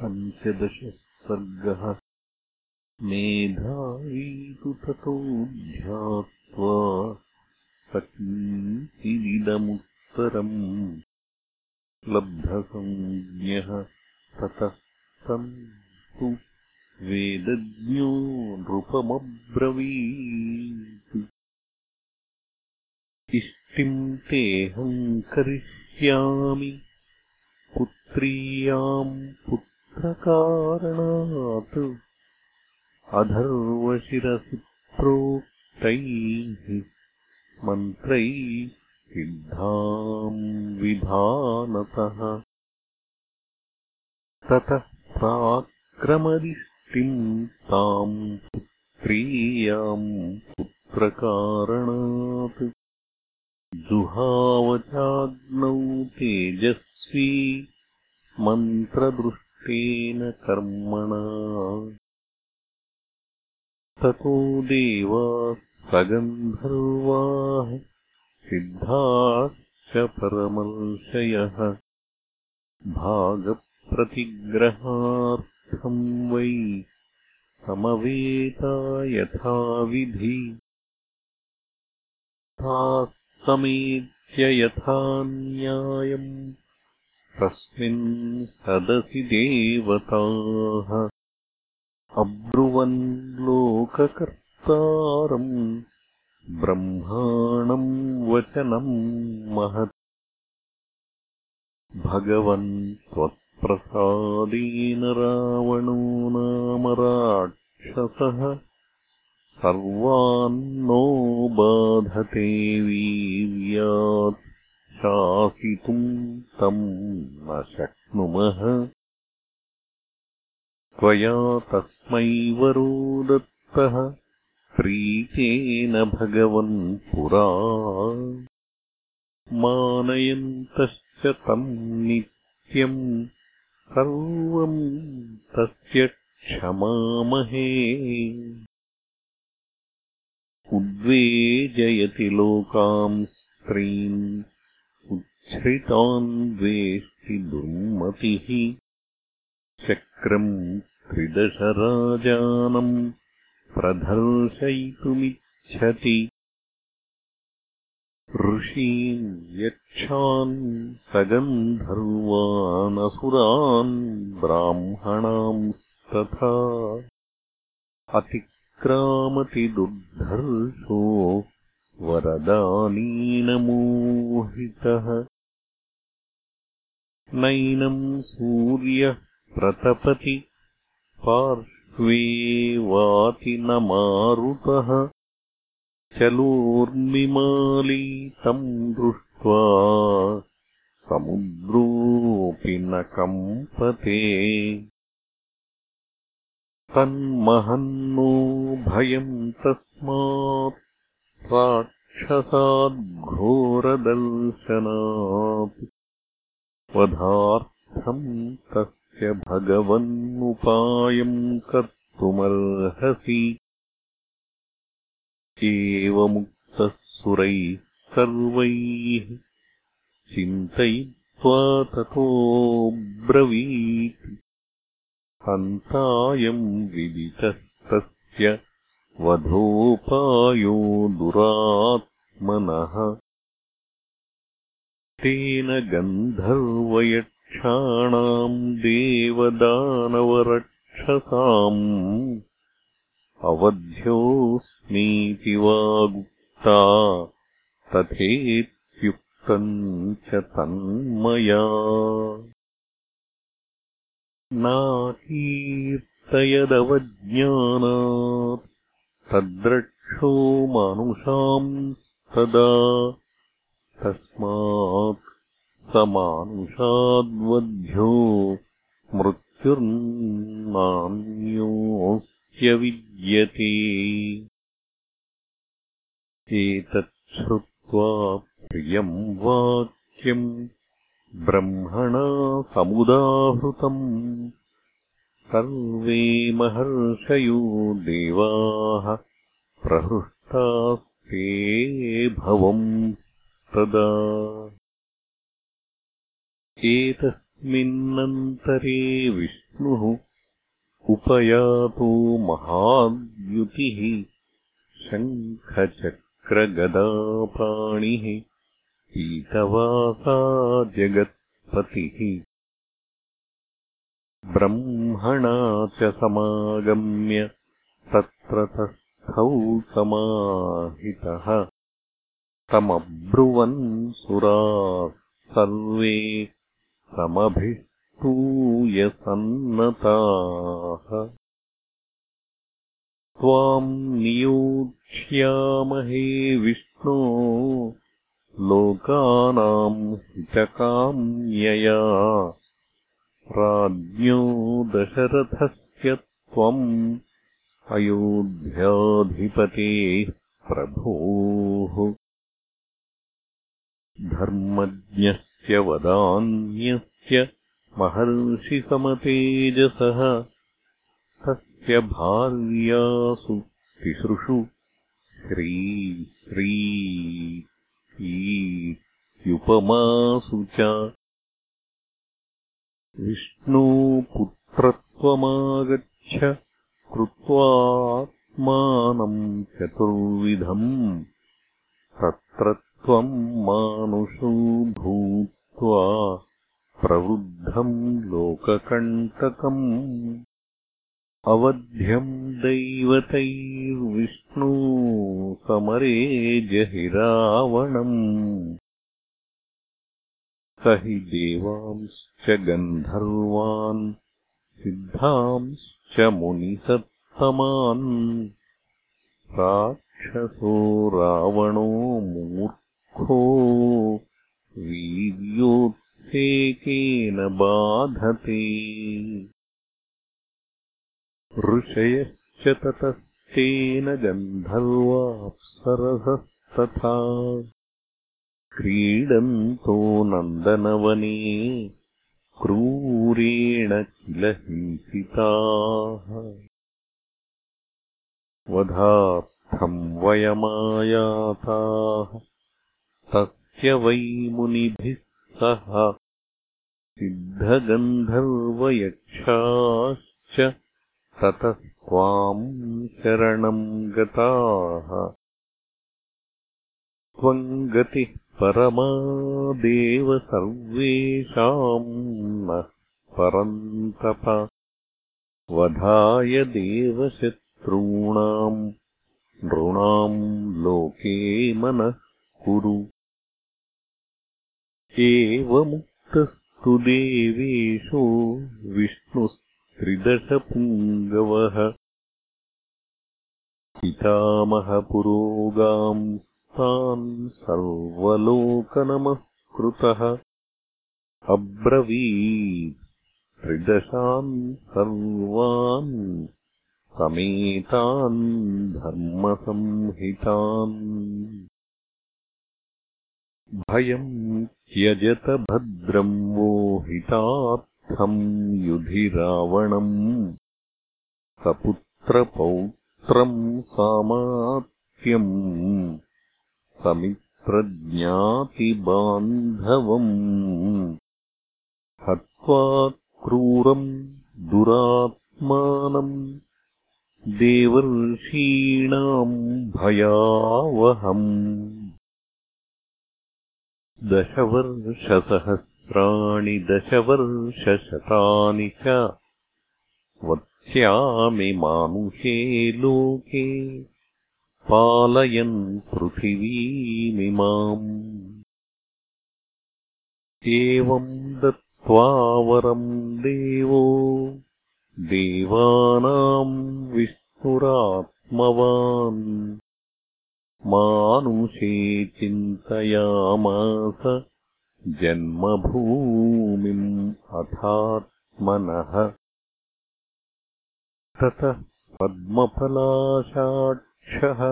पञ्चदशः सर्गः मेधावी तु ततो ध्यात्वा सकीतिदिदमुत्तरम् लब्धसंज्ञः ततः तम् तु वेदज्ञो नृपमब्रवीत्। इष्टिम् तेऽहम् करिष्यामि पुत्रीयाम् पुत्रकारणात् अधर्वशिरसि प्रोक्तैः मन्त्रैः सिद्धाम् विभानतः ततः प्राक्रमदिष्टिम् ताम् पुत्रीयाम् पुत्रकारणात्। जुहावचाग्नौ तेजस्वी मन्त्रदृष्टेन कर्मणा। ततो देवाः सगन्धर्वाः सिद्धाश्च परमर्षयः भागप्रतिग्रहार्थम् वै समवेता यथाविधि। समेत्य यथा न्यायम् तस्मिन् सदसि देवताः। अब्रुवन् लोककर्तारम् ब्रह्माणम् वचनम् महत्। भगवन् त्वत्प्रसादेन रावणो नाम राक्षसः। सर्वान्नो बाधते वीर्यात् शासितुम् तम् न शक्नुमः त्वया तस्मै वरो दत्तः प्रीतेन भगवन् पुरा। मानयन्तश्च तम् नित्यम् सर्वम् तस्य क्षमामहे। उद्वेजयति लोकाम् स्त्रीम् उच्छ्रितान् वेष्टि दुर्मतिः। चक्रम् त्रिदशराजानम् प्रदर्शयितुमिच्छति। ऋषीन् यक्षान् सगन्धर्वानसुरान् ब्राह्मणांस्तथा। अति क्रामति दुर्धर्षो वरदानीनमोहितः नैनम् सूर्यः प्रतपति पार्श्वे वाति न मारुतः। चलोर्मिमाली तम् दृष्ट्वा समुद्रोऽपि न कम्पते। तन्महन्नो भयम् तस्मात् राक्षसाद्घोरदर्शनात् वधार्थम् तस्य भगवन्नुपायम् कर्तुमर्हसि। एवमुक्तः सुरैः सर्वैः चिन्तयित्वा ततोऽब्रवीत् हन्तायम् विदितस्तस्य वधोपायो दुरात्मनः तेन गन्धर्वयक्षाणाम् देवदानवरक्षसाम् अवध्योऽस्मीति वा गुप्ता तथेत्युक्तम् च तन्मया। नाकीर्तयदवज्ञानात् तद्रक्षो मानुषांस्तदा तस्मात् स मानुषाद्वध्यो मृत्युर्नान्योऽस्त्यविद्यते एतच्छ्रुत्वा प्रियम् वाक्यम् ब्रह्मणा समुदाहृतम्। सर्वे महर्षयो देवाः प्रहृष्टास्ते भवम् तदा एतः तस्मिन्नन्तरे विष्णुः उपयातो महाद्युतिः शङ्खचक्रगदापाणिः पीतवासा जगत्पतिः ब्रह्मणा च समागम्य तत्र तस्थौ समाहितः तमब्रुवन् सुराः सर्वे समभिष्टूयसन्नताः। त्वाम् नियोक्ष्यामहे विष्णो लोकानाम् हितकाम्यया। राज्ञो दशरथस्य त्वम् अयोध्याधिपतेः प्रभोः धर्मज्ञस्य वदान्यस्य महर्षिसमतेजसः तस्य भार्यासु तिसृषु श्री श्रीयुपमासु च विष्णुपुत्रत्वमागच्छ कृत्वात्मानम् चतुर्विधम् तत्र त्वम् मानुषो भूत्वा प्रवृद्धम् लोककण्टकम्। अवध्यम् दैवतैर्विष्णु समरे जहि रावणम् स हि देवांश्च गन्धर्वान् सिद्धांश्च मुनिसत्तमान्। राक्षसो रावणो मूर्खो वीर्योत्सेकेन बाधते। ऋषयश्च ततस्तेन गन्धर्वाप्सरसस्तथा। क्रीडन्तो नन्दनवने क्रूरेण किल हिंसिताः। वधार्थम् वयमायाताः तस्य वै मुनिभिः सह सिद्धगन्धर्वयक्षाश्च ततस्त्वाम् शरणम् गताः। त्वम् गतिः परमादेव सर्वेषाम् नः परन्तप वधाय देवशत्रूणाम् नृणाम् लोके मनः कुरु एवमुक्तस्तु देवेशो विष्णुः त्रिदशपुङ्गवः पितामहपुरोगाम् तान् सर्वलोकनमस्कृतः। अब्रवीत् त्रिदशान् सर्वान् समेतान् धर्मसंहितान् भयम् त्यजत भद्रम् वो युधि रावणम् सपुत्रपौत्रम् सामात्यम् समित्रज्ञातिबान्धवम्। हत्वा क्रूरम् दुरात्मानम् देवर्षीणाम् भयावहम् दशवर्षसहस्र णि दशवर्षशतानि च। वत्स्यामि मानुषे लोके पालयन् पृथिवीमिमाम् एवम् दत्त्वावरम् देवो देवानाम् विष्णुरात्मवान् मानुषे चिन्तयामास जन्मभूमिम् अथात्मनः। ततः पद्मफलाशाक्षः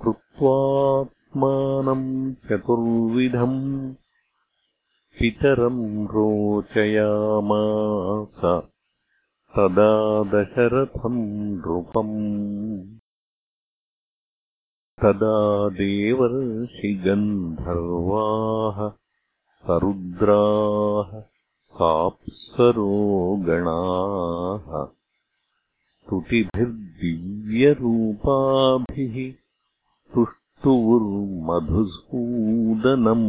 कृत्वात्मानम् चतुर्विधम् पितरम् रोचयामास तदा दशरथम् नृपम् तदा देवर्षिगन्धर्वाः सरुद्राः साप्सरो गणाः स्तुतिभिर्दिव्यरूपाभिः तुष्टुवुर्मधुसूदनम्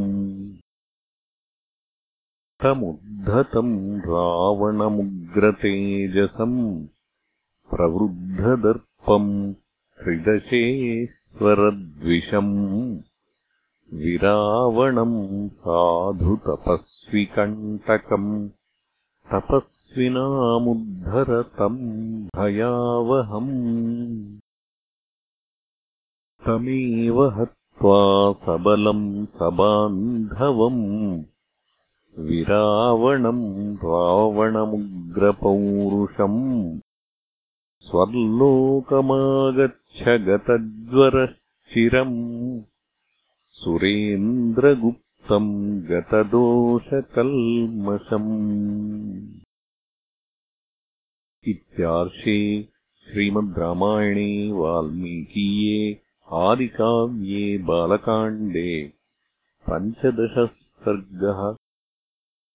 तमुद्धतम् रावणमुग्रतेजसम् प्रवृद्धदर्पम् त्रिदशेश्वरद्विषम् विरावणम् साधु तपस्विकण्टकम् तपस्विनामुद्धरतम् भयावहम् तमेव हत्वा सबलम् सबान्धवम् विरावणम् रावणमुग्रपौरुषम् गतज्वरश्चिरम् सुरेन्द्रगुप्तम् गतदोषकल्मषम् इत्यार्षे श्रीमद्रामायणे वाल्मीकीये आदिकाव्ये बालकाण्डे पञ्चदशः सर्गः